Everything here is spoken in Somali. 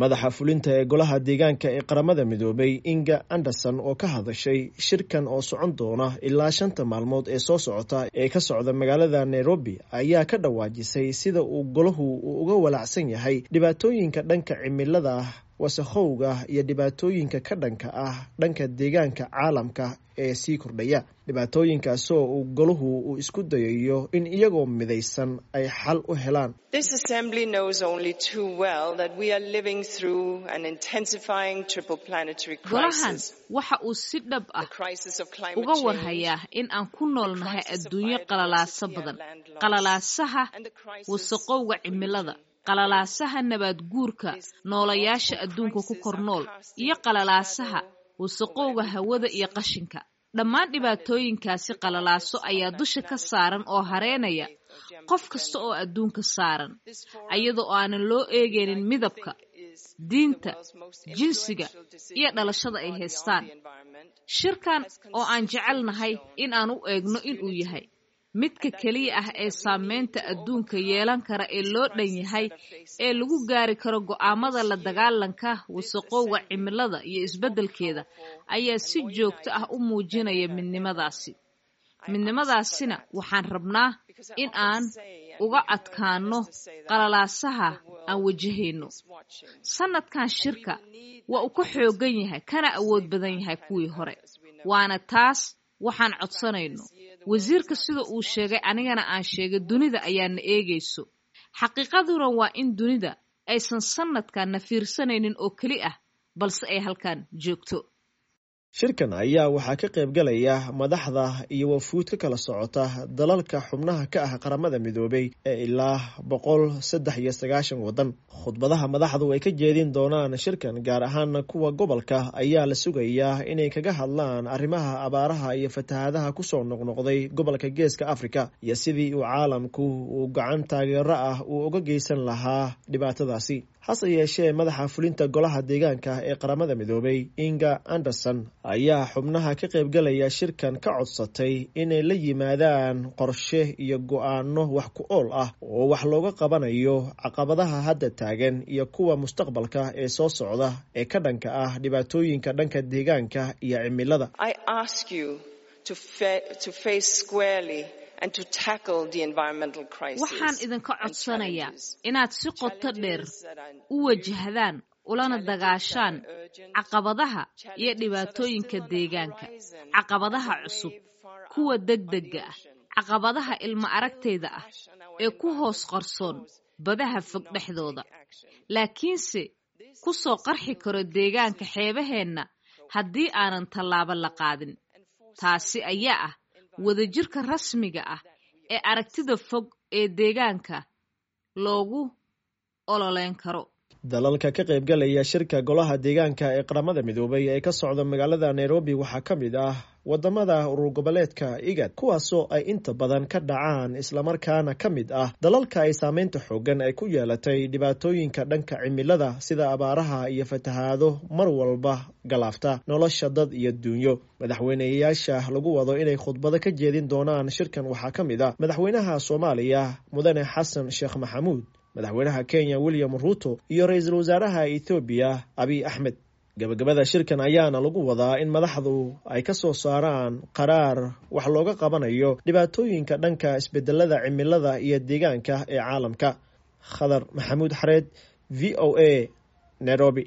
madaxa fulinta ee golaha deegaanka ee qaramada midoobay inga anderson oo ka hadashay shirkan oo socon doona ilaa shanta maalmood ee soo socota ee ka socda magaalada nairobi ayaa ka dhawaajisay sida uu golahu uu uga walacsan yahay dhibaatooyinka dhanka cimilada. ah wasakhowga iyo dhibaatooyinka ka dhanka ah dhanka deegaanka caalamka ee sii kordhaya. Dhibaatooyinkaasoo uu golahu uu isku dayayo in iyagoo midaysan ay xal u helaan. Golahan waxa uu si dhab ah uga warhayaa in aan ku noolnahay adduunyo qalalaaso badan. qalalaasaha wasaqowga cimilada qalalaasaha nabaad guurka noolayaasha adduunka ku kor nool iyo qalalaasaha wasaqowga hawada iyo qashinka. Dhammaan dhibaatooyinkaasi qalalaaso ayaa dusha ka saaran oo hareynaya qof kasta oo adduunka saaran ayadoo aanan loo eegaynin midabka diinta jinsiga iyo dhalashada ay haystaan. Shirkan oo aan jecelnahay in aan u eegno inuu yahay midka keliya ah ee saameynta adduunka yeelan kara ee loo dhan yahay ee lagu gaari karo go'aamada la dagaalanka wasaqowga cimilada iyo isbeddelkeeda ayaa si joogto ah u muujinaya midnimadaasi. Midnimadaasina waxaan rabnaa in aan uga adkaano qalalaasaha aan wajahayno. Sannadkan shirka waa uu ka xoogan yahay kana awood badan yahay kuwii hore. Waana taas waxaan codsanayno wasiirka sida uu sheegay anigana aan sheegay dunida ayaana eegayso. Xaqiiqaduna waa in dunida aysan sannadkan na fiirsanaynin oo keli ah balse ay halkan joogto shirkan ayaa waxaa ka qayb galaya madaxda iyo wafuud ka kala socota dalalka xubnaha ka ah qaramada midoobay ee ilaa boqol saddex iyo sagaashan waddan. Khudbadaha madaxdu ay ka jeedin doonaan shirkan gaar ahaan kuwa gobolka ayaa la sugayaa inay kaga hadlaan arrimaha abaaraha iyo fatahaadaha ku soo noqnoqday gobolka geeska afrika iyo sidii uu caalamku uu gacan taageero ah uu uga geysan lahaa dhibaatadaasi hase yeeshee madaxa fulinta golaha deegaanka ee qaramada midoobay inga anderson ayaa xubnaha ka qaybgalaya shirkan ka codsatay inay la yimaadaan qorshe iyo go'aano wax ku ool ah oo wax looga qabanayo caqabadaha hadda taagan iyo kuwa mustaqbalka ee soo socda ee ka dhanka ah dhibaatooyinka dhanka deegaanka iyo cimilada waxaan idinka codsanayaa inaad si qoto dheer u wajahdaan ulana dagaashaan caqabadaha iyo dhibaatooyinka deegaanka. caqabadaha cusub kuwa degdega ah. caqabadaha ilmo aragtayda ah ee ku hoos qarsoon badaha fog dhexdooda. laakiinse ku soo qarxi karo deegaanka xeebaheenna haddii aanan tallaabo la qaadin. Taasi ayaa ah wadajirka rasmiga ah ee aragtida fog ee deegaanka loogu ololeyn karo dalalka ka qaybgalaya shirka golaha deegaanka ee qaramada midoobay ee ka socda magaalada nairobi waxaa ka mid ah waddamada urur goboleedka igad kuwaasoo ay inta badan ka dhacaan islamarkaana ka mid ah dalalka ay saameynta xoogan ay ku yeelatay dhibaatooyinka dhanka cimilada sida abaaraha iyo fatahaado mar walba galaafta nolosha dad iyo duunyo. Madaxweyneyaasha lagu wado inay khudbado ka jeedin doonaan shirkan waxaa ka mid ah madaxweynaha soomaaliya mudane xasan sheekh maxamuud madaxweynaha kenya william ruuto iyo ra'iisul wasaaraha ethoobiya abiy axmed gabagabada shirkan ayaana lagu wadaa in madaxdu ay ka soo saaraan qaraar wax looga qabanayo dhibaatooyinka dhanka isbedelada cimilada iyo deegaanka ee caalamka. Khadar maxamuud xareed v o a nairobi